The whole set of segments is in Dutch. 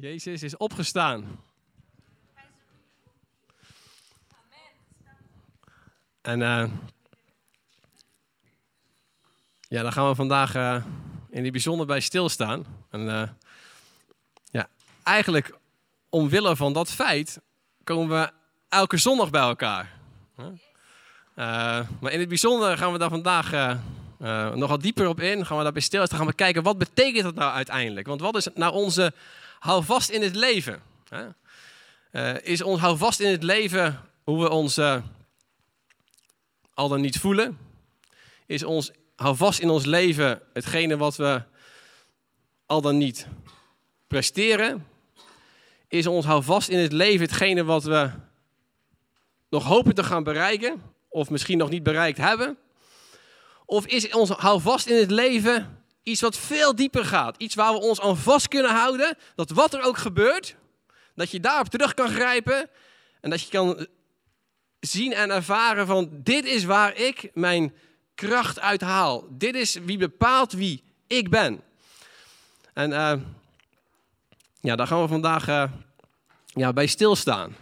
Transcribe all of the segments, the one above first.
Jezus is opgestaan. En uh, ja, daar gaan we vandaag uh, in die bijzonder bij stilstaan. En uh, ja, eigenlijk omwille van dat feit komen we elke zondag bij elkaar. maar in het bijzonder gaan we daar vandaag nogal dieper op in. Gaan we daarbij stilstaan. Gaan we kijken wat betekent dat nou uiteindelijk? Want wat is nou onze hou vast in het leven. Uh, is ons hou vast in het leven hoe we ons uh, al dan niet voelen? Is ons hou vast in ons leven hetgene wat we al dan niet presteren? Is ons hou vast in het leven hetgene wat we nog hopen te gaan bereiken of misschien nog niet bereikt hebben? Of is ons hou vast in het leven Iets wat veel dieper gaat. Iets waar we ons aan vast kunnen houden. Dat wat er ook gebeurt, dat je daarop terug kan grijpen. En dat je kan zien en ervaren van dit is waar ik mijn kracht uit haal. Dit is wie bepaalt wie ik ben. En uh, ja, daar gaan we vandaag uh, ja, bij stilstaan.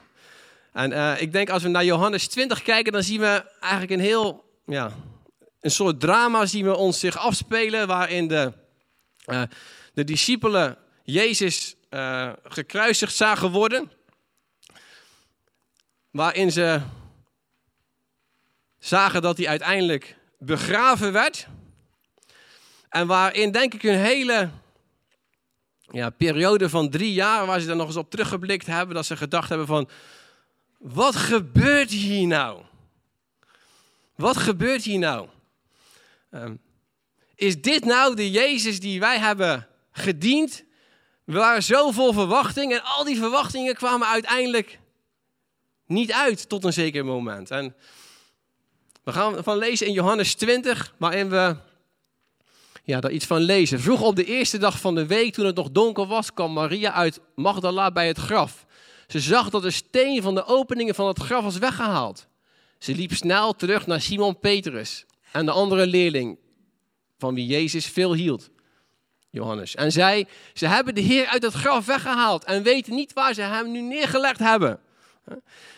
En uh, ik denk als we naar Johannes 20 kijken, dan zien we eigenlijk een heel ja, een soort drama zien we ons zich afspelen waarin de, uh, de discipelen Jezus uh, gekruisigd zagen worden. Waarin ze zagen dat hij uiteindelijk begraven werd. En waarin denk ik een hele ja, periode van drie jaar, waar ze daar nog eens op teruggeblikt hebben, dat ze gedacht hebben van, wat gebeurt hier nou? Wat gebeurt hier nou? Um, is dit nou de Jezus die wij hebben gediend? We waren zo vol verwachting en al die verwachtingen kwamen uiteindelijk niet uit tot een zeker moment. En we gaan van lezen in Johannes 20, waarin we ja, daar iets van lezen. Vroeg op de eerste dag van de week, toen het nog donker was, kwam Maria uit Magdala bij het graf. Ze zag dat de steen van de openingen van het graf was weggehaald. Ze liep snel terug naar Simon Petrus en de andere leerling van wie Jezus veel hield, Johannes. En zei, ze hebben de Heer uit het graf weggehaald en weten niet waar ze hem nu neergelegd hebben.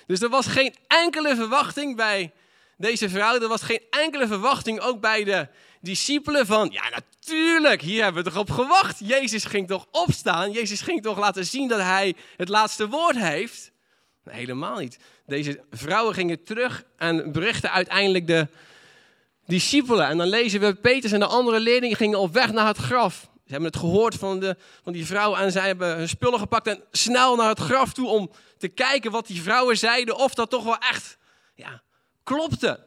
Dus er was geen enkele verwachting bij deze vrouw, er was geen enkele verwachting ook bij de discipelen van, ja natuurlijk, hier hebben we toch op gewacht. Jezus ging toch opstaan, Jezus ging toch laten zien dat hij het laatste woord heeft. Nee, helemaal niet. Deze vrouwen gingen terug en berichten uiteindelijk de discipelen. En dan lezen we, Petrus en de andere leerlingen gingen op weg naar het graf. Ze hebben het gehoord van, de, van die vrouw en zij hebben hun spullen gepakt en snel naar het graf toe om te kijken wat die vrouwen zeiden, of dat toch wel echt ja, klopte.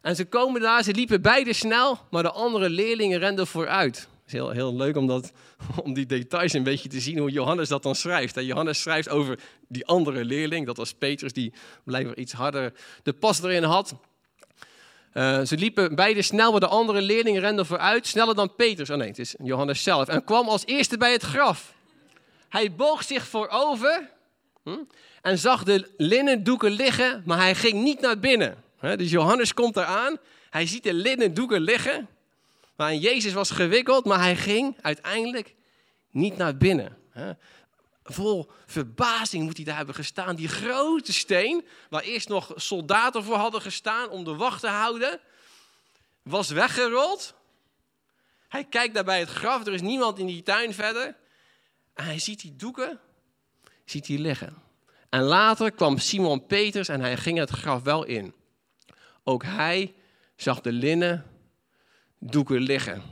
En ze komen daar, ze liepen beide snel, maar de andere leerlingen renden vooruit. Het is heel, heel leuk om, dat, om die details een beetje te zien hoe Johannes dat dan schrijft. En Johannes schrijft over die andere leerling, dat was Petrus, die blijkbaar iets harder de pas erin had. Uh, ze liepen beide snel, maar de andere leerlingen renden vooruit, sneller dan Petrus. Oh nee, het is Johannes zelf. En kwam als eerste bij het graf. Hij boog zich voorover hm, en zag de linnen doeken liggen, maar hij ging niet naar binnen. dus Johannes komt eraan, hij ziet de linnen doeken liggen, waarin Jezus was gewikkeld, maar hij ging uiteindelijk niet naar binnen vol verbazing moet hij daar hebben gestaan. Die grote steen, waar eerst nog soldaten voor hadden gestaan om de wacht te houden, was weggerold. Hij kijkt daar bij het graf, er is niemand in die tuin verder. En hij ziet die doeken, ziet die liggen. En later kwam Simon Peters en hij ging het graf wel in. Ook hij zag de linnen doeken liggen.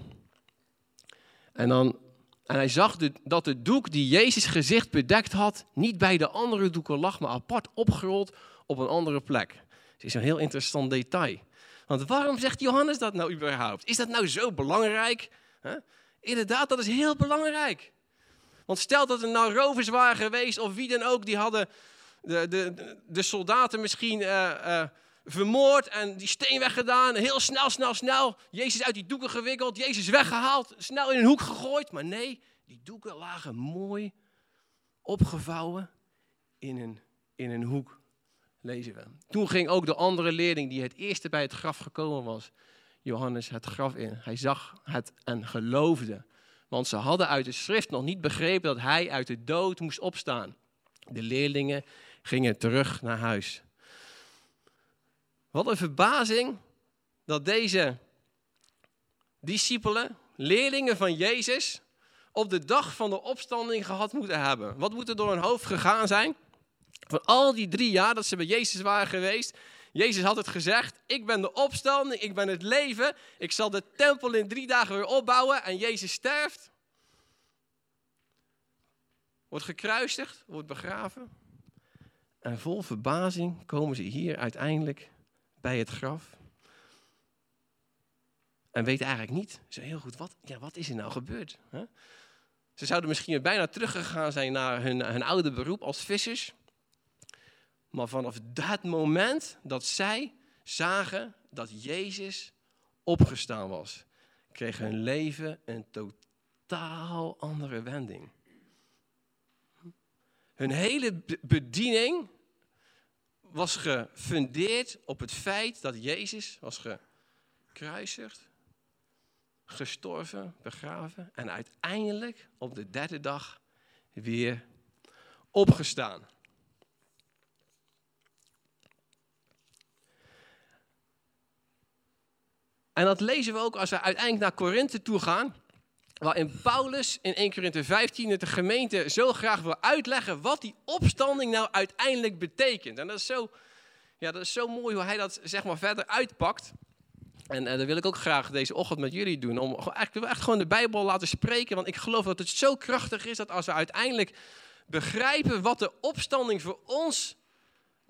En dan en hij zag dat de doek die Jezus gezicht bedekt had, niet bij de andere doeken lag, maar apart opgerold op een andere plek. Het is een heel interessant detail. Want waarom zegt Johannes dat nou überhaupt? Is dat nou zo belangrijk? Inderdaad, dat is heel belangrijk. Want stel dat er nou rovers waren geweest of wie dan ook, die hadden de, de, de soldaten misschien uh, uh, vermoord en die steen weggedaan. Heel snel, snel, snel. Jezus uit die doeken gewikkeld. Jezus weggehaald. Snel in een hoek gegooid. Maar nee, die doeken lagen mooi opgevouwen in een, in een hoek. Lezen we. Toen ging ook de andere leerling die het eerste bij het graf gekomen was, Johannes, het graf in. Hij zag het en geloofde Want ze hadden uit de schrift nog niet begrepen dat hij uit de dood moest opstaan. De leerlingen gingen terug naar huis. Wat een verbazing dat deze discipelen, leerlingen van Jezus, op de dag van de opstanding gehad moeten hebben. Wat moet er door hun hoofd gegaan zijn? Van al die drie jaar dat ze bij Jezus waren geweest. Jezus had het gezegd, ik ben de opstanding, ik ben het leven. Ik zal de tempel in drie dagen weer opbouwen en Jezus sterft. Wordt gekruisigd, wordt begraven. En vol verbazing komen ze hier uiteindelijk bij het graf. En weten eigenlijk niet zo heel goed, wat, ja, wat is er nou gebeurd? Hè? Ze zouden misschien bijna teruggegaan zijn naar hun, hun oude beroep als vissers. Maar vanaf dat moment dat zij zagen dat Jezus opgestaan was, kreeg hun leven een totaal andere wending. Hun hele bediening was gefundeerd op het feit dat Jezus was gekruisigd, gestorven, begraven en uiteindelijk op de derde dag weer opgestaan. En dat lezen we ook als we uiteindelijk naar Korinthe toe gaan. Waarin Paulus in 1 Korinthe 15 het de gemeente zo graag wil uitleggen wat die opstanding nou uiteindelijk betekent. En dat is zo, ja, dat is zo mooi hoe hij dat zeg maar verder uitpakt. En, en dat wil ik ook graag deze ochtend met jullie doen. Om eigenlijk echt gewoon de Bijbel laten spreken. Want ik geloof dat het zo krachtig is dat als we uiteindelijk begrijpen wat de opstanding voor ons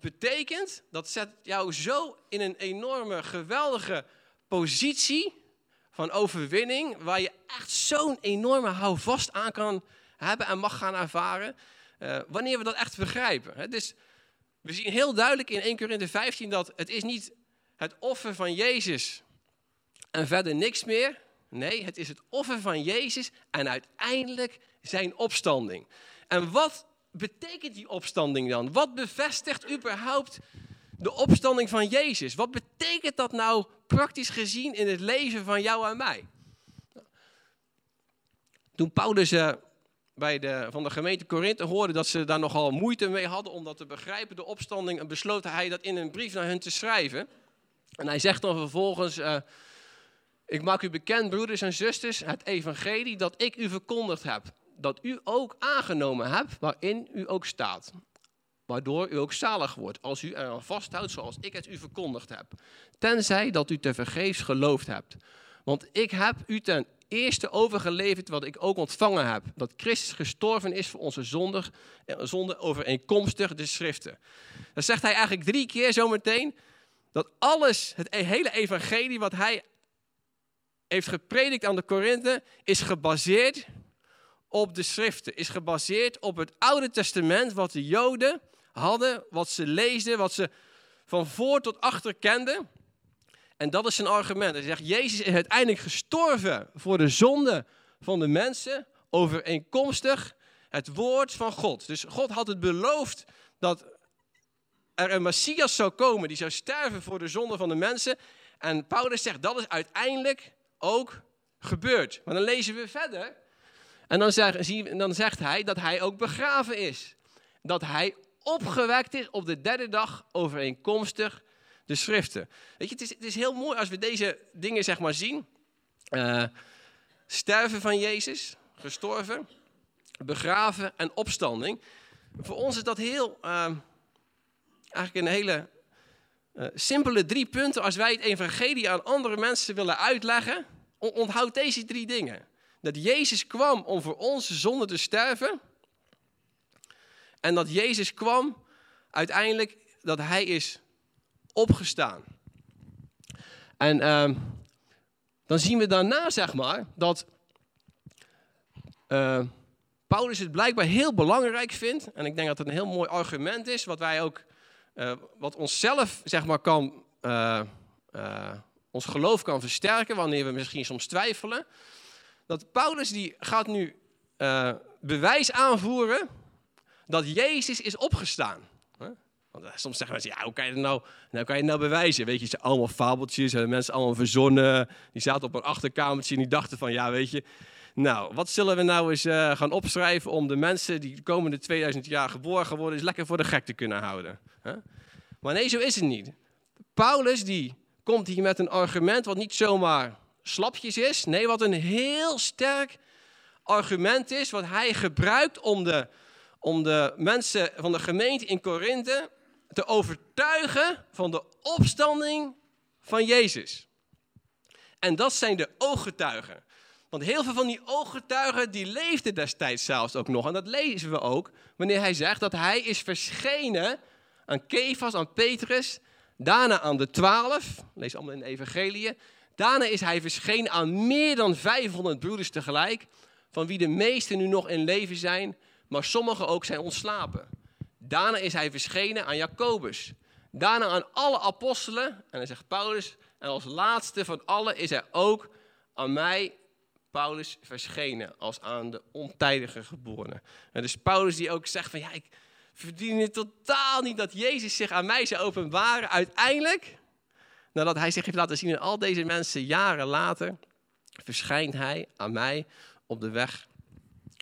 betekent. Dat zet jou zo in een enorme, geweldige positie van overwinning, waar je echt zo'n enorme houvast aan kan hebben en mag gaan ervaren, uh, wanneer we dat echt begrijpen. Dus we zien heel duidelijk in 1 Corinthië 15 dat het is niet het offer van Jezus en verder niks meer. Nee, het is het offer van Jezus en uiteindelijk zijn opstanding. En wat betekent die opstanding dan? Wat bevestigt überhaupt de opstanding van Jezus. Wat betekent dat nou praktisch gezien in het leven van jou en mij? Toen Paulus uh, bij de, van de gemeente Korinthe hoorde dat ze daar nogal moeite mee hadden om dat te begrijpen, de opstanding, en besloot hij dat in een brief naar hen te schrijven. En hij zegt dan vervolgens, uh, ik maak u bekend, broeders en zusters, het evangelie dat ik u verkondigd heb. Dat u ook aangenomen hebt waarin u ook staat waardoor u ook zalig wordt, als u eraan vasthoudt zoals ik het u verkondigd heb. Tenzij dat u te vergeefs geloofd hebt. Want ik heb u ten eerste overgeleverd wat ik ook ontvangen heb. Dat Christus gestorven is voor onze zonde, eh, zonde overeenkomstig de schriften. Dan zegt hij eigenlijk drie keer zometeen dat alles, het e-, hele evangelie wat hij heeft gepredikt aan de Korinthe, is gebaseerd op de schriften. Is gebaseerd op het Oude Testament wat de Joden hadden, wat ze leesden, wat ze van voor tot achter kenden. En dat is zijn argument. Hij zegt, Jezus is uiteindelijk gestorven voor de zonde van de mensen, overeenkomstig het woord van God. Dus God had het beloofd dat er een Messias zou komen, die zou sterven voor de zonde van de mensen. En Paulus zegt, dat is uiteindelijk ook gebeurd. Maar dan lezen we verder. En dan zegt, dan zegt hij dat hij ook begraven is. Dat hij opgewekt is op de derde dag overeenkomstig de schriften. Weet je, het is, het is heel mooi als we deze dingen zeg maar zien. Uh, sterven van Jezus, gestorven, begraven en opstanding. Voor ons is dat heel, uh, eigenlijk een hele uh, simpele drie punten. Als wij het evangelie aan andere mensen willen uitleggen, onthoud deze drie dingen. Dat Jezus kwam om voor onze zonde te sterven. En dat Jezus kwam uiteindelijk, dat hij is opgestaan. En uh, dan zien we daarna, zeg maar, dat uh, Paulus het blijkbaar heel belangrijk vindt. En ik denk dat het een heel mooi argument is, wat wij ook, uh, wat onszelf, zeg maar, kan, uh, ons geloof kan versterken, wanneer we misschien soms twijfelen. Dat Paulus die gaat nu bewijs aanvoeren dat Jezus is opgestaan. Want eh, soms zeggen mensen, ja, hoe kan je het nou, nou, kan je nou bewijzen? Weet je, ze allemaal fabeltjes, hebben mensen allemaal verzonnen. Die zaten op een achterkamertje en die dachten van, ja, weet je, Nou, wat zullen we nou eens uh, gaan opschrijven om de mensen die de komende 2000 jaar geboren worden, eens lekker voor de gek te kunnen houden? Maar nee, zo is het niet. Paulus die komt hier met een argument wat niet zomaar slapjes is. Nee, wat een heel sterk argument is, wat hij gebruikt om de, om de mensen van de gemeente in Korinthe te overtuigen van de opstanding van Jezus. En dat zijn de ooggetuigen. Want heel veel van die ooggetuigen, die leefden destijds zelfs ook nog. En dat lezen we ook wanneer hij zegt dat hij is verschenen aan Kefas, aan Petrus, daarna aan de twaalf, lees allemaal in de evangelie. Daarna is hij verschenen aan meer dan 500 broeders tegelijk, van wie de meesten nu nog in leven zijn, maar sommigen ook zijn ontslapen. Daarna is hij verschenen aan Jacobus. Daarna aan alle apostelen. En dan zegt Paulus, en als laatste van allen is hij ook aan mij, Paulus, verschenen als aan de ontijdige geborene. En dus Paulus die ook zegt van, ja, ik verdien het totaal niet dat Jezus zich aan mij zou openbaren. Uiteindelijk, nadat hij zich heeft laten zien aan al deze mensen jaren later, verschijnt hij aan mij op de weg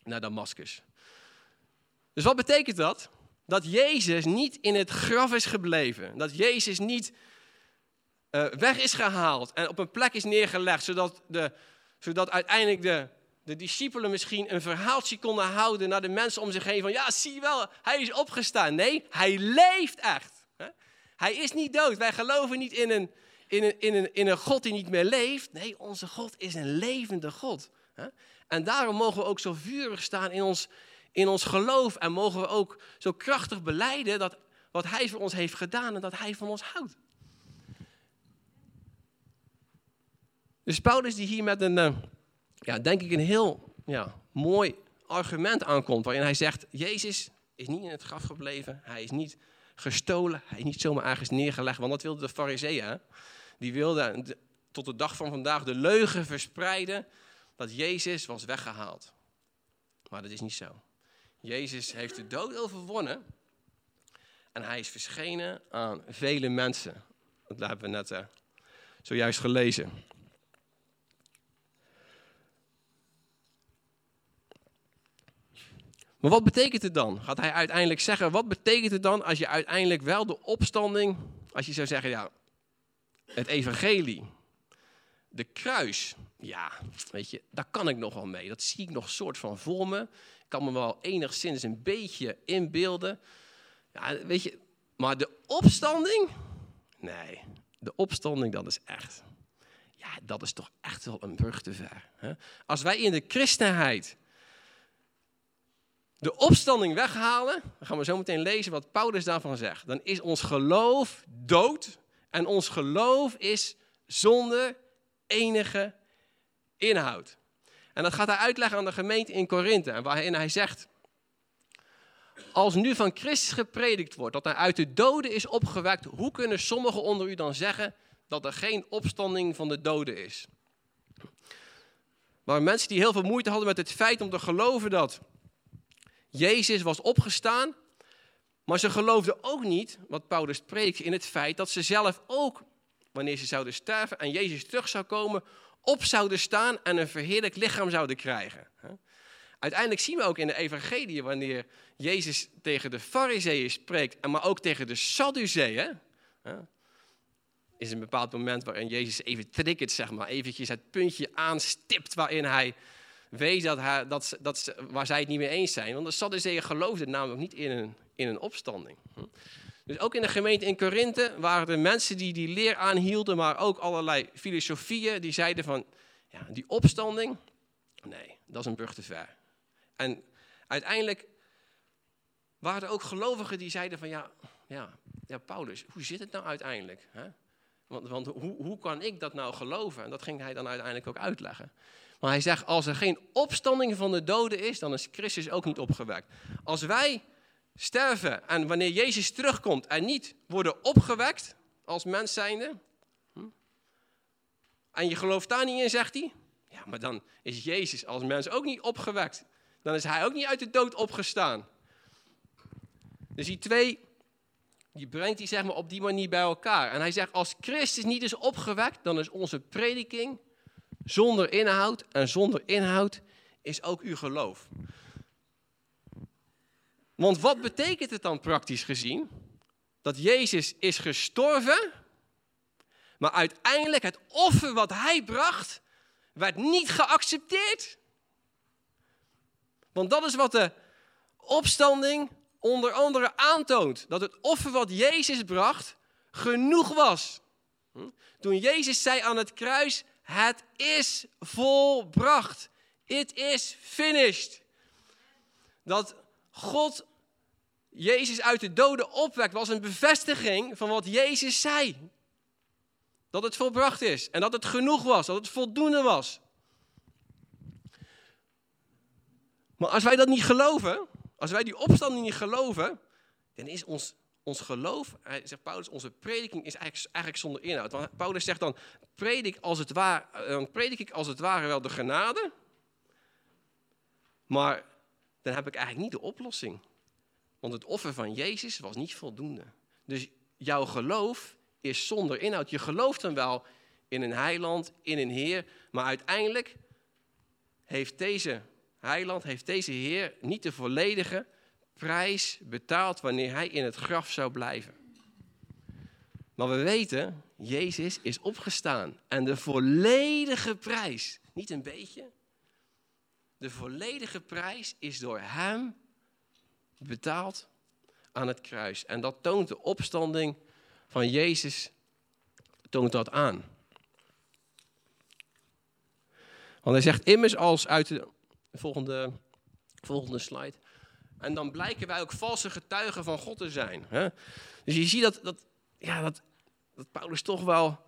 naar Damascus. Dus wat betekent dat? Dat Jezus niet in het graf is gebleven. Dat Jezus niet uh, weg is gehaald en op een plek is neergelegd, zodat, de, zodat uiteindelijk de, de discipelen misschien een verhaaltje konden houden naar de mensen om zich heen van, ja, zie je wel, hij is opgestaan. Nee, hij leeft echt. Hij is niet dood. Wij geloven niet in een, in, een, in, een, in een God die niet meer leeft. Nee, onze God is een levende God. En daarom mogen we ook zo vurig staan in ons, in ons geloof en mogen we ook zo krachtig beleiden dat wat Hij voor ons heeft gedaan en dat Hij van ons houdt. Dus Paulus die hier met een, uh, ja, denk ik een heel ja, mooi argument aankomt, waarin hij zegt, Jezus is niet in het graf gebleven, hij is niet gestolen, hij is niet zomaar ergens neergelegd, want dat wilden de fariseeën. Die wilden tot de dag van vandaag de leugen verspreiden dat Jezus was weggehaald. Maar dat is niet zo. Jezus heeft de dood overwonnen en hij is verschenen aan vele mensen. Dat hebben we net uh, zojuist gelezen. Maar wat betekent het dan? Gaat hij uiteindelijk zeggen, wat betekent het dan als je uiteindelijk wel de opstanding, als je zou zeggen, ja, het evangelie, de kruis, ja, weet je, daar kan ik nog wel mee. Dat zie ik nog soort van voor me. Ik kan me wel enigszins een beetje inbeelden. Ja, weet je, maar de opstanding? Nee, de opstanding, dat is echt. Ja, dat is toch echt wel een brug te ver. Hè? Als wij in de christenheid de opstanding weghalen, dan gaan we zo meteen lezen wat Paulus daarvan zegt. Dan is ons geloof dood en ons geloof is zonder enige inhoud. En dat gaat hij uitleggen aan de gemeente in Korinthe, waarin hij zegt, als nu van Christus gepredikt wordt dat hij uit de doden is opgewekt, hoe kunnen sommigen onder u dan zeggen dat er geen opstanding van de doden is? Maar mensen die heel veel moeite hadden met het feit om te geloven dat Jezus was opgestaan, maar ze geloofden ook niet, wat Paulus spreekt, in het feit dat ze zelf ook, wanneer ze zouden sterven en Jezus terug zou komen, op zouden staan en een verheerlijk lichaam zouden krijgen. Uiteindelijk zien we ook in de evangelie, wanneer Jezus tegen de fariseeën spreekt, maar ook tegen de Sadduceeën, is een bepaald moment waarin Jezus even triggert, zeg maar, eventjes het puntje aanstipt waarin hij weet dat, hij, dat, dat, waar zij het niet mee eens zijn. Want de Sadduceeën geloofden namelijk niet in een, in een opstanding. Dus ook in de gemeente in Korinthe waren er mensen die die leer aanhielden, maar ook allerlei filosofieën die zeiden van, ja, die opstanding, nee, dat is een brug te ver. En uiteindelijk waren er ook gelovigen die zeiden van, ja, ja, ja Paulus, hoe zit het nou uiteindelijk? Hè? Want, want hoe, hoe kan ik dat nou geloven? En dat ging hij dan uiteindelijk ook uitleggen. Maar hij zegt, als er geen opstanding van de doden is, dan is Christus ook niet opgewekt. Als wij sterven en wanneer Jezus terugkomt en niet worden opgewekt als mens zijnde, hm, en je gelooft daar niet in, zegt hij, ja, maar dan is Jezus als mens ook niet opgewekt. Dan is hij ook niet uit de dood opgestaan. Dus die twee, die brengt hij zeg maar op die manier bij elkaar. En hij zegt, als Christus niet is opgewekt, dan is onze prediking zonder inhoud. En zonder inhoud is ook uw geloof. Want wat betekent het dan praktisch gezien? Dat Jezus is gestorven, maar uiteindelijk het offer wat hij bracht, werd niet geaccepteerd. Want dat is wat de opstanding onder andere aantoont. Dat het offer wat Jezus bracht genoeg was. Toen Jezus zei aan het kruis, het is volbracht. It is finished. Dat God Jezus uit de doden opwekt, was een bevestiging van wat Jezus zei. Dat het volbracht is en dat het genoeg was, dat het voldoende was. Maar als wij dat niet geloven, als wij die opstanding niet geloven, dan is ons, ons geloof, zegt Paulus, onze prediking is eigenlijk, eigenlijk zonder inhoud. Want Paulus zegt dan, predik, als het ware, dan predik ik als het ware wel de genade, maar dan heb ik eigenlijk niet de oplossing. Want het offer van Jezus was niet voldoende. Dus jouw geloof is zonder inhoud. Je gelooft dan wel in een heiland, in een Heer, maar uiteindelijk heeft deze heiland, heeft deze Heer niet de volledige prijs betaald wanneer hij in het graf zou blijven. Maar we weten, Jezus is opgestaan en de volledige prijs, niet een beetje, de volledige prijs is door Hem betaald aan het kruis. En dat toont de opstanding van Jezus, toont dat aan. Want hij zegt immers als uit de volgende, volgende slide. En dan blijken wij ook valse getuigen van God te zijn. Hè? Dus je ziet dat, dat, ja, dat, dat Paulus toch wel,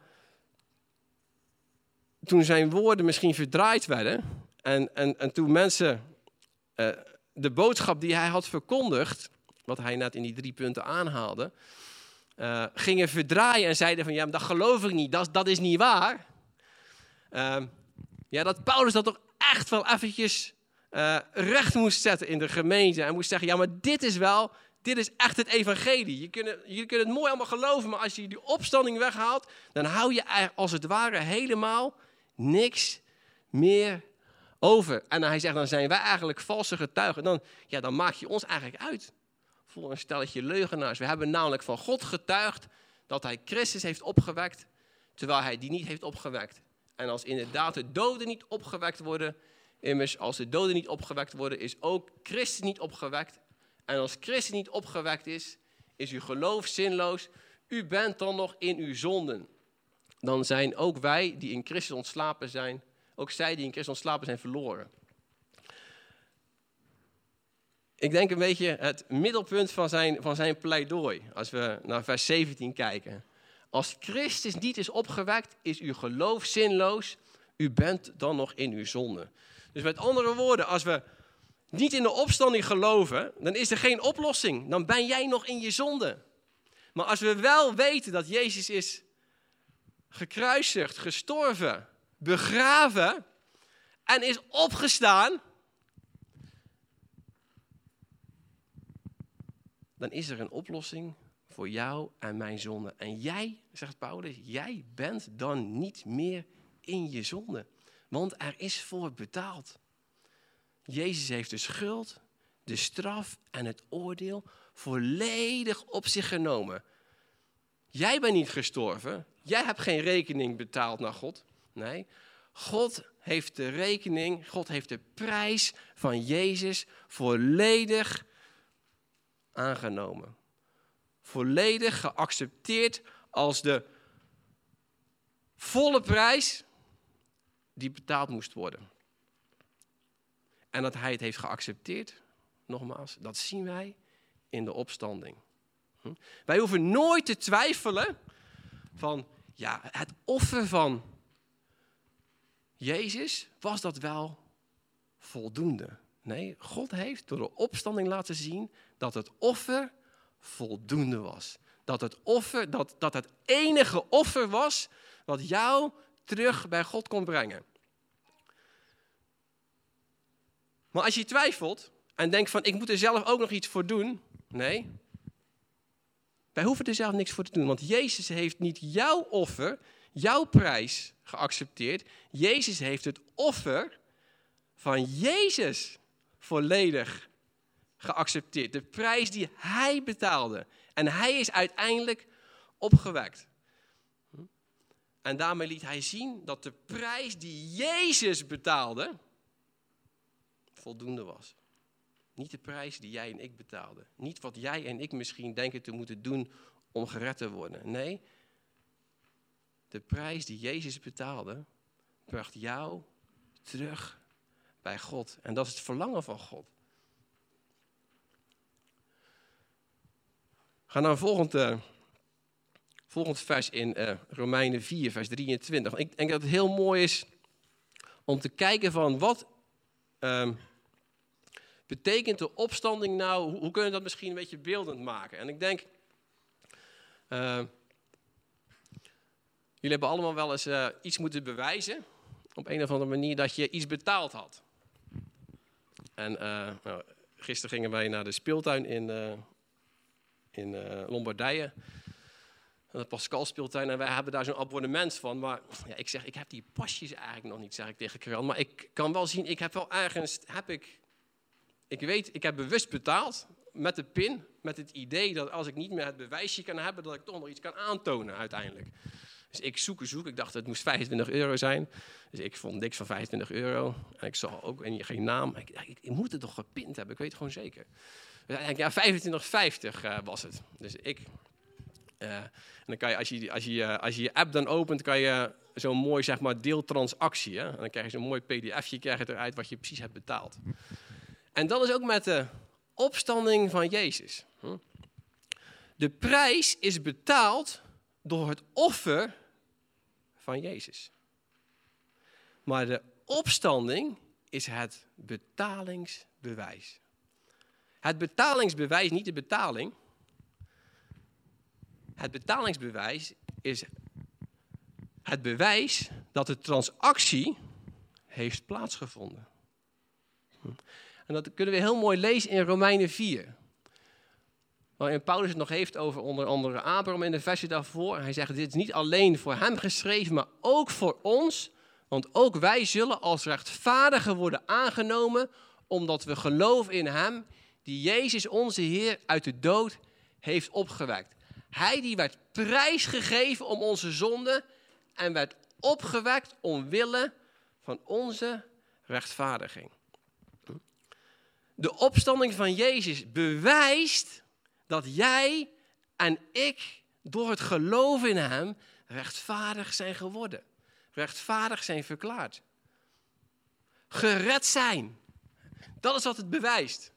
toen zijn woorden misschien verdraaid werden, en, en, en toen mensen uh, de boodschap die hij had verkondigd, wat hij net in die drie punten aanhaalde, uh, gingen verdraaien en zeiden van ja, dat geloof ik niet, dat, dat is niet waar. Uh, ja, dat Paulus dat toch echt wel eventjes uh, recht moest zetten in de gemeente. En moest zeggen, ja, maar dit is wel, dit is echt het evangelie. Je kunt, je kunt het mooi allemaal geloven, maar als je die opstanding weghaalt, dan hou je als het ware helemaal niks meer over. En hij zegt, dan zijn wij eigenlijk valse getuigen. Dan, ja, dan maak je ons eigenlijk uit voor een stelletje leugenaars. We hebben namelijk van God getuigd dat hij Christus heeft opgewekt, terwijl hij die niet heeft opgewekt. En als inderdaad de doden niet opgewekt worden, immers als de doden niet opgewekt worden, is ook Christus niet opgewekt. En als Christus niet opgewekt is, is uw geloof zinloos. U bent dan nog in uw zonden. Dan zijn ook wij die in Christus ontslapen zijn, ook zij die in Christus ontslapen zijn verloren. Ik denk een beetje het middelpunt van zijn, van zijn pleidooi, als we naar vers 17 kijken. Als Christus niet is opgewekt, is uw geloof zinloos. U bent dan nog in uw zonde. Dus met andere woorden, als we niet in de opstanding geloven, dan is er geen oplossing. Dan ben jij nog in je zonde. Maar als we wel weten dat Jezus is gekruisigd, gestorven, begraven en is opgestaan, dan is er een oplossing voor jou en mijn zonde. En jij, zegt Paulus, jij bent dan niet meer in je zonde. Want er is voor betaald. Jezus heeft de schuld, de straf en het oordeel volledig op zich genomen. Jij bent niet gestorven. Jij hebt geen rekening betaald naar God. Nee, God heeft de rekening, God heeft de prijs van Jezus volledig aangenomen. Volledig geaccepteerd als de volle prijs die betaald moest worden. En dat hij het heeft geaccepteerd, nogmaals, dat zien wij in de opstanding. Hm? Wij hoeven nooit te twijfelen van, ja, het offer van Jezus, was dat wel voldoende? Nee, God heeft door de opstanding laten zien dat het offer voldoende was. Dat het offer, dat, dat het enige offer was wat jou terug bij God kon brengen. Maar als je twijfelt en denkt van ik moet er zelf ook nog iets voor doen. Nee, wij hoeven er zelf niks voor te doen. Want Jezus heeft niet jouw offer, jouw prijs geaccepteerd. Jezus heeft het offer van Jezus volledig geaccepteerd. De prijs die hij betaalde. En hij is uiteindelijk opgewekt. En daarmee liet hij zien dat de prijs die Jezus betaalde voldoende was. Niet de prijs die jij en ik betaalden. Niet wat jij en ik misschien denken te moeten doen om gered te worden. Nee, de prijs die Jezus betaalde, bracht jou terug bij God. En dat is het verlangen van God. Ga naar een volgend, uh, volgend vers in uh, Romeinen 4, vers 23. Ik denk dat het heel mooi is om te kijken van wat uh, betekent de opstanding nou, hoe, hoe kunnen we dat misschien een beetje beeldend maken? En ik denk, uh, jullie hebben allemaal wel eens uh, iets moeten bewijzen, op een of andere manier, dat je iets betaald had. En uh, nou, gisteren gingen wij naar de speeltuin in, in Lombardije. De Pascal speeltuin. En wij hebben daar zo'n abonnement van. Maar ja, ik zeg, ik heb die pasjes eigenlijk nog niet, zeg ik tegen Kran. Maar ik kan wel zien, ik heb wel ergens, heb ik ik weet, ik heb bewust betaald met de pin, met het idee dat als ik niet meer het bewijsje kan hebben, dat ik toch nog iets kan aantonen uiteindelijk. Dus ik zoek en zoek. Ik dacht het moest 25 euro zijn. Dus ik vond niks van 25 euro. En ik zag ook en geen naam. Ik, ik, ik, moet het toch gepind hebben, ik weet het gewoon zeker. Ja, 25,50 uh, was het. Dus ik. Uh, en dan kan je als, je, als, je, als je je app dan opent, kan je zo'n mooi zeg maar, deeltransactie. Hè? En dan krijg je zo'n mooi pdfje krijg je eruit wat je precies hebt betaald. En dat is ook met de opstanding van Jezus. Hm? De prijs is betaald door het offer van Jezus. Maar de opstanding is het betalingsbewijs. Het betalingsbewijs, niet de betaling. Het betalingsbewijs is het bewijs dat de transactie heeft plaatsgevonden. Hm? En dat kunnen we heel mooi lezen in Romeinen 4. Waarin Paulus het nog heeft over onder andere Abraham in de versie daarvoor. Hij zegt, dit is niet alleen voor hem geschreven, maar ook voor ons. Want ook wij zullen als rechtvaardigen worden aangenomen, omdat we geloven in hem, die Jezus onze Heer uit de dood heeft opgewekt. Hij die werd prijsgegeven om onze zonde en werd opgewekt omwille van onze rechtvaardiging. De opstanding van Jezus bewijst dat jij en ik door het geloven in Hem rechtvaardig zijn geworden. Rechtvaardig zijn verklaard. Gered zijn. Dat is wat het bewijst.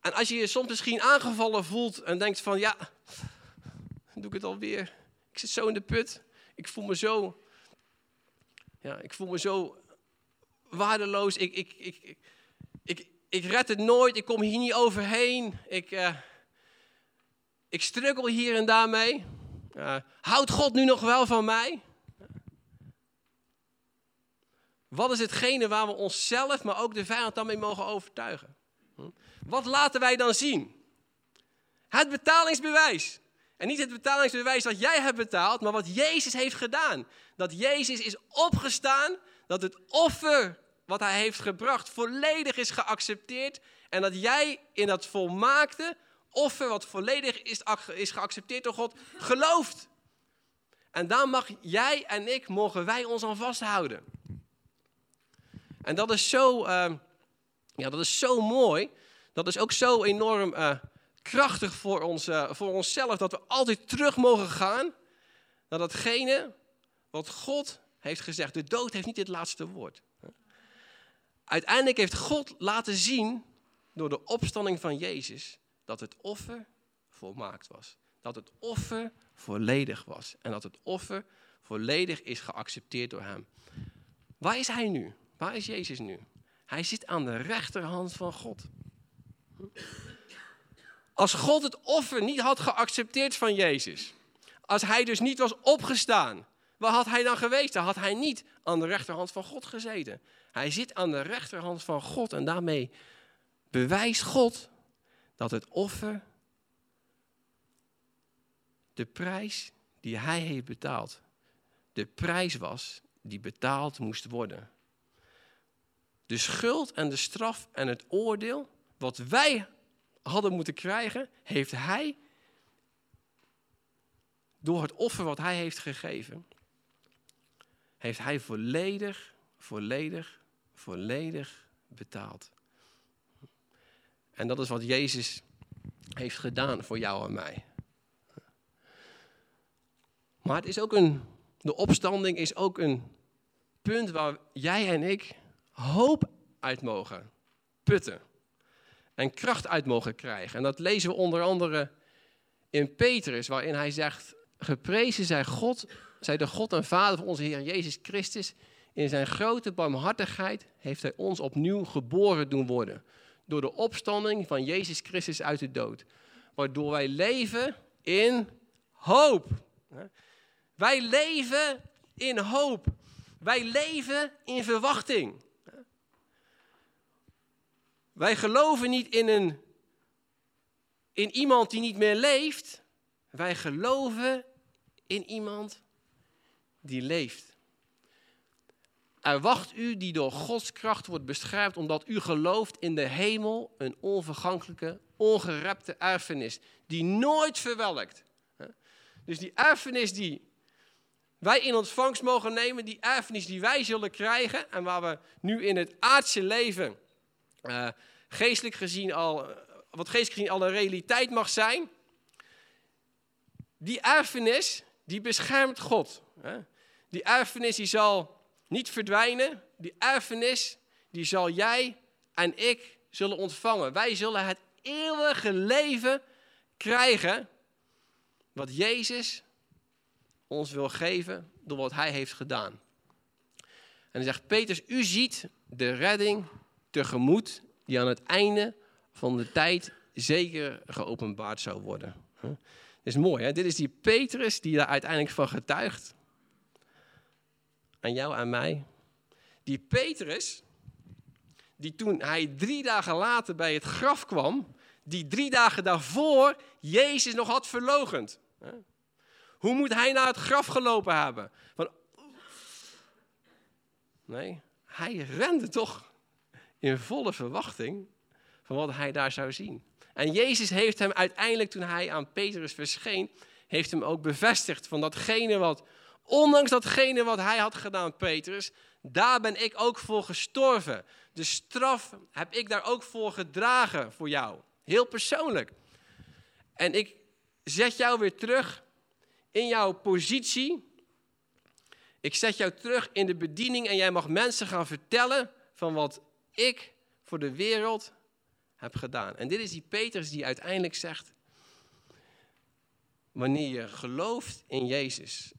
En als je je soms misschien aangevallen voelt en denkt van ja, doe ik het alweer. Ik zit zo in de put. Ik voel me zo, ja, ik voel me zo waardeloos. Ik, ik, ik, ik, ik red het nooit, ik kom hier niet overheen. Ik, uh, ik struggle hier en daarmee. Uh, houdt God nu nog wel van mij? Wat is hetgene waar we onszelf, maar ook de vijand dan mee mogen overtuigen? Hm? Wat laten wij dan zien? Het betalingsbewijs. En niet het betalingsbewijs dat jij hebt betaald, maar wat Jezus heeft gedaan. Dat Jezus is opgestaan, dat het offer wat hij heeft gebracht volledig is geaccepteerd. En dat jij in dat volmaakte offer, wat volledig is, is geaccepteerd door God, gelooft. En daar mag jij en ik, mogen wij ons aan vasthouden. En dat is zo, uh, ja, dat is zo mooi. Dat is ook zo enorm uh, krachtig voor, ons, uh, voor onszelf. Dat we altijd terug mogen gaan naar datgene wat God heeft gezegd. De dood heeft niet het laatste woord. Uiteindelijk heeft God laten zien door de opstanding van Jezus dat het offer volmaakt was. Dat het offer volledig was. En dat het offer volledig is geaccepteerd door Hem. Waar is Hij nu? Waar is Jezus nu? Hij zit aan de rechterhand van God. Als God het offer niet had geaccepteerd van Jezus, als Hij dus niet was opgestaan, waar had Hij dan geweest? Dan had Hij niet aan de rechterhand van God gezeten. Hij zit aan de rechterhand van God en daarmee bewijst God dat het offer, de prijs die hij heeft betaald, de prijs was die betaald moest worden. De schuld en de straf en het oordeel, wat wij hadden moeten krijgen, heeft hij door het offer wat hij heeft gegeven, heeft hij volledig, volledig, volledig betaald. En dat is wat Jezus heeft gedaan voor jou en mij. Maar het is ook een, de opstanding is ook een punt waar jij en ik hoop uit mogen putten. En kracht uit mogen krijgen. En dat lezen we onder andere in Petrus, waarin hij zegt: Geprezen zij God, zij de God en Vader van onze Heer Jezus Christus. In zijn grote barmhartigheid heeft hij ons opnieuw geboren doen worden. Door de opstanding van Jezus Christus uit de dood. Waardoor wij leven in hoop. Wij leven in hoop. Wij leven in verwachting. Wij geloven niet in, een, in iemand die niet meer leeft. Wij geloven in iemand die leeft. Er wacht u die door Gods kracht wordt beschermd, omdat u gelooft in de hemel, een onvergankelijke, ongerepte erfenis, die nooit verwelkt. Dus die erfenis die wij in ontvangst mogen nemen, die erfenis die wij zullen krijgen en waar we nu in het aardse leven uh, geestelijk gezien al, wat geestelijk gezien al een realiteit mag zijn, die erfenis, die beschermt God. Die erfenis die zal niet verdwijnen. Die erfenis die zal jij en ik zullen ontvangen. Wij zullen het eeuwige leven krijgen wat Jezus ons wil geven door wat hij heeft gedaan. En hij zegt, Peters, u ziet de redding tegemoet die aan het einde van de tijd zeker geopenbaard zou worden. Dit is mooi, hè? Dit is die Petrus die daar uiteindelijk van getuigt. Aan jou en mij. Die Petrus, die toen hij drie dagen later bij het graf kwam, die drie dagen daarvoor Jezus nog had verlogend. Hoe moet hij naar het graf gelopen hebben? Nee, hij rende toch in volle verwachting van wat hij daar zou zien. En Jezus heeft hem uiteindelijk, toen hij aan Petrus verscheen, heeft hem ook bevestigd van datgene wat, ondanks datgene wat hij had gedaan, Petrus, daar ben ik ook voor gestorven. De straf heb ik daar ook voor gedragen voor jou. Heel persoonlijk. En ik zet jou weer terug in jouw positie. Ik zet jou terug in de bediening en jij mag mensen gaan vertellen van wat ik voor de wereld heb gedaan. En dit is die Petrus die uiteindelijk zegt, wanneer je gelooft in Jezus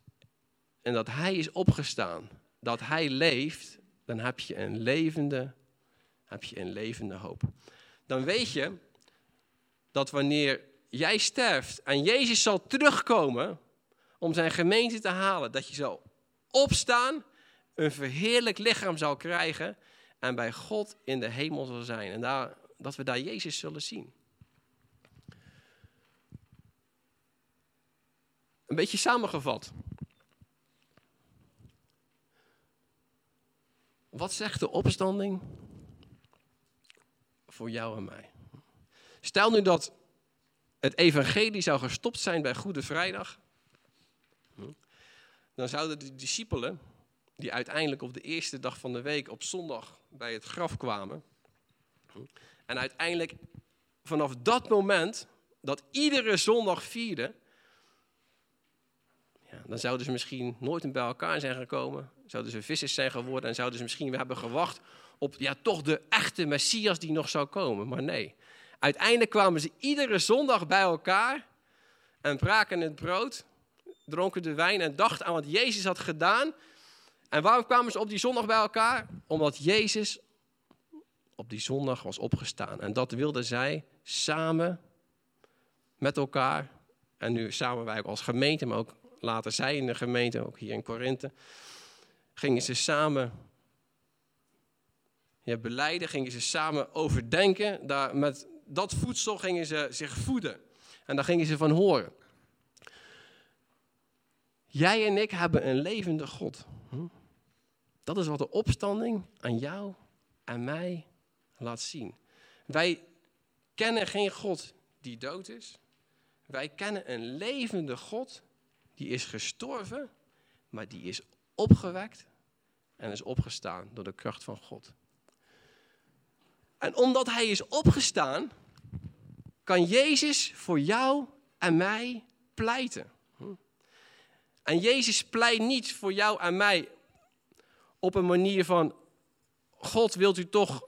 en dat Hij is opgestaan, dat Hij leeft, dan heb je een levende, heb je een levende hoop. Dan weet je dat wanneer jij sterft en Jezus zal terugkomen om zijn gemeente te halen, dat je zal opstaan, een verheerlijk lichaam zal krijgen en bij God in de hemel zal zijn. En daar, dat we daar Jezus zullen zien. Een beetje samengevat. Wat zegt de opstanding voor jou en mij? Stel nu dat het evangelie zou gestopt zijn bij Goede Vrijdag. Dan zouden de discipelen, die uiteindelijk op de eerste dag van de week op zondag bij het graf kwamen. En uiteindelijk vanaf dat moment dat iedere zondag vierde, dan zouden ze misschien nooit bij elkaar zijn gekomen. Zouden ze vissers zijn geworden en zouden ze misschien weer hebben gewacht op ja, toch de echte Messias die nog zou komen. Maar nee, uiteindelijk kwamen ze iedere zondag bij elkaar en braken het brood, dronken de wijn en dachten aan wat Jezus had gedaan. En waarom kwamen ze op die zondag bij elkaar? Omdat Jezus op die zondag was opgestaan. En dat wilden zij samen met elkaar. En nu samen wij ook als gemeente, maar ook later zij in de gemeente, ook hier in Korinthe. Gingen ze samen ja, beleiden, gingen ze samen overdenken. Daar, met dat voedsel gingen ze zich voeden. En daar gingen ze van horen. Jij en ik hebben een levende God. Hm? Dat is wat de opstanding aan jou en mij laat zien. Wij kennen geen God die dood is. Wij kennen een levende God die is gestorven, maar die is opgewekt en is opgestaan door de kracht van God. En omdat hij is opgestaan, kan Jezus voor jou en mij pleiten. En Jezus pleit niet voor jou en mij op een manier van, God wilt u toch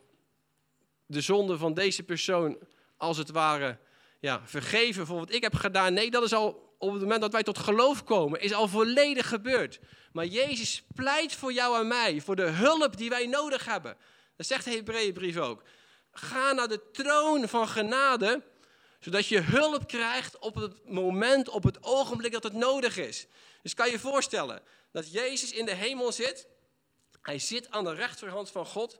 de zonde van deze persoon als het ware ja, vergeven voor wat ik heb gedaan. Nee, dat is al op het moment dat wij tot geloof komen, is al volledig gebeurd. Maar Jezus pleit voor jou en mij, voor de hulp die wij nodig hebben. Dat zegt de Hebreeënbrief ook. Ga naar de troon van genade, zodat je hulp krijgt op het moment, op het ogenblik dat het nodig is. Dus kan je je voorstellen dat Jezus in de hemel zit. Hij zit aan de rechterhand van God.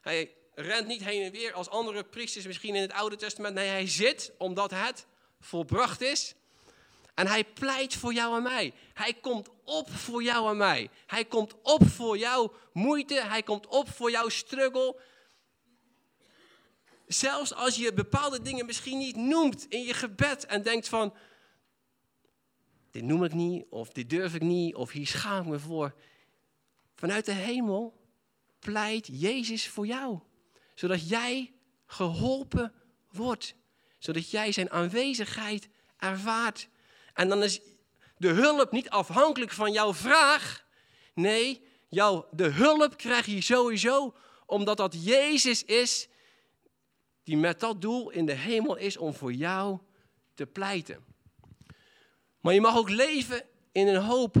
Hij rent niet heen en weer als andere priesters misschien in het Oude Testament. Nee, hij zit omdat het volbracht is. En hij pleit voor jou en mij. Hij komt op voor jou en mij. Hij komt op voor jouw moeite. Hij komt op voor jouw struggle. Zelfs als je bepaalde dingen misschien niet noemt in je gebed en denkt van, dit noem ik niet, of dit durf ik niet, of hier schaam ik me voor. Vanuit de hemel pleit Jezus voor jou, zodat jij geholpen wordt, zodat jij zijn aanwezigheid ervaart. En dan is de hulp niet afhankelijk van jouw vraag. Nee, jouw, de hulp krijg je sowieso omdat dat Jezus is die met dat doel in de hemel is om voor jou te pleiten. Maar je mag ook leven in een hoop,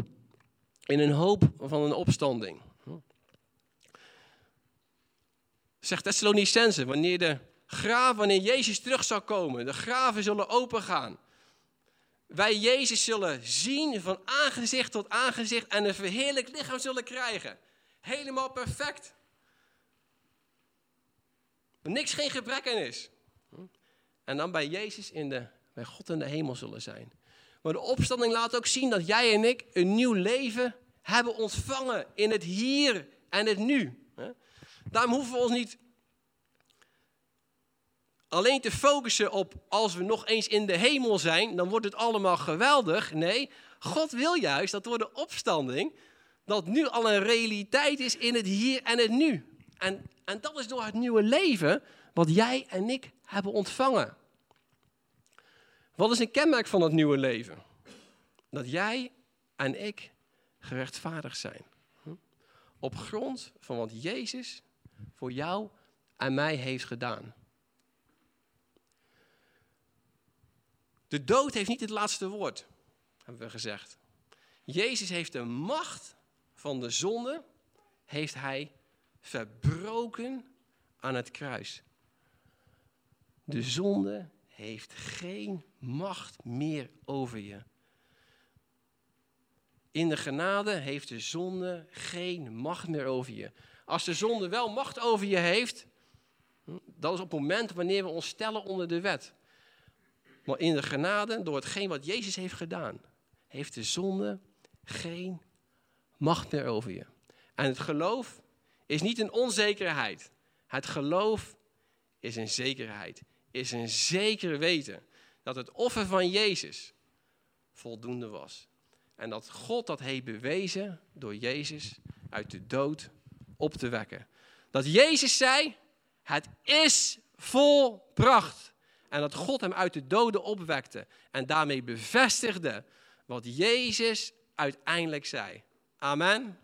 in een hoop van een opstanding. Zegt Thessalonicense, wanneer de graven, wanneer Jezus terug zal komen, de graven zullen opengaan. Wij Jezus zullen zien van aangezicht tot aangezicht en een verheerlijk lichaam zullen krijgen. Helemaal perfect. Er niks geen gebrek is. En dan bij Jezus in de, bij God in de hemel zullen zijn. Maar de opstanding laat ook zien dat jij en ik een nieuw leven hebben ontvangen in het hier en het nu. Daarom hoeven we ons niet alleen te focussen op als we nog eens in de hemel zijn, dan wordt het allemaal geweldig. Nee, God wil juist dat door de opstanding dat nu al een realiteit is in het hier en het nu. En, en dat is door het nieuwe leven wat jij en ik hebben ontvangen. Wat is een kenmerk van dat nieuwe leven? Dat jij en ik gerechtvaardigd zijn. Op grond van wat Jezus voor jou en mij heeft gedaan. De dood heeft niet het laatste woord, hebben we gezegd. Jezus heeft de macht van de zonde, heeft hij verbroken aan het kruis. De zonde heeft geen macht meer over je. In de genade heeft de zonde geen macht meer over je. Als de zonde wel macht over je heeft, dat is op het moment wanneer we ons stellen onder de wet. Maar in de genade, door hetgeen wat Jezus heeft gedaan, heeft de zonde geen macht meer over je. En het geloof is niet een onzekerheid. Het geloof is een zekerheid, is een zeker weten dat het offer van Jezus voldoende was. En dat God dat heeft bewezen door Jezus uit de dood op te wekken. Dat Jezus zei, het is volbracht. En dat God hem uit de doden opwekte. En daarmee bevestigde wat Jezus uiteindelijk zei. Amen.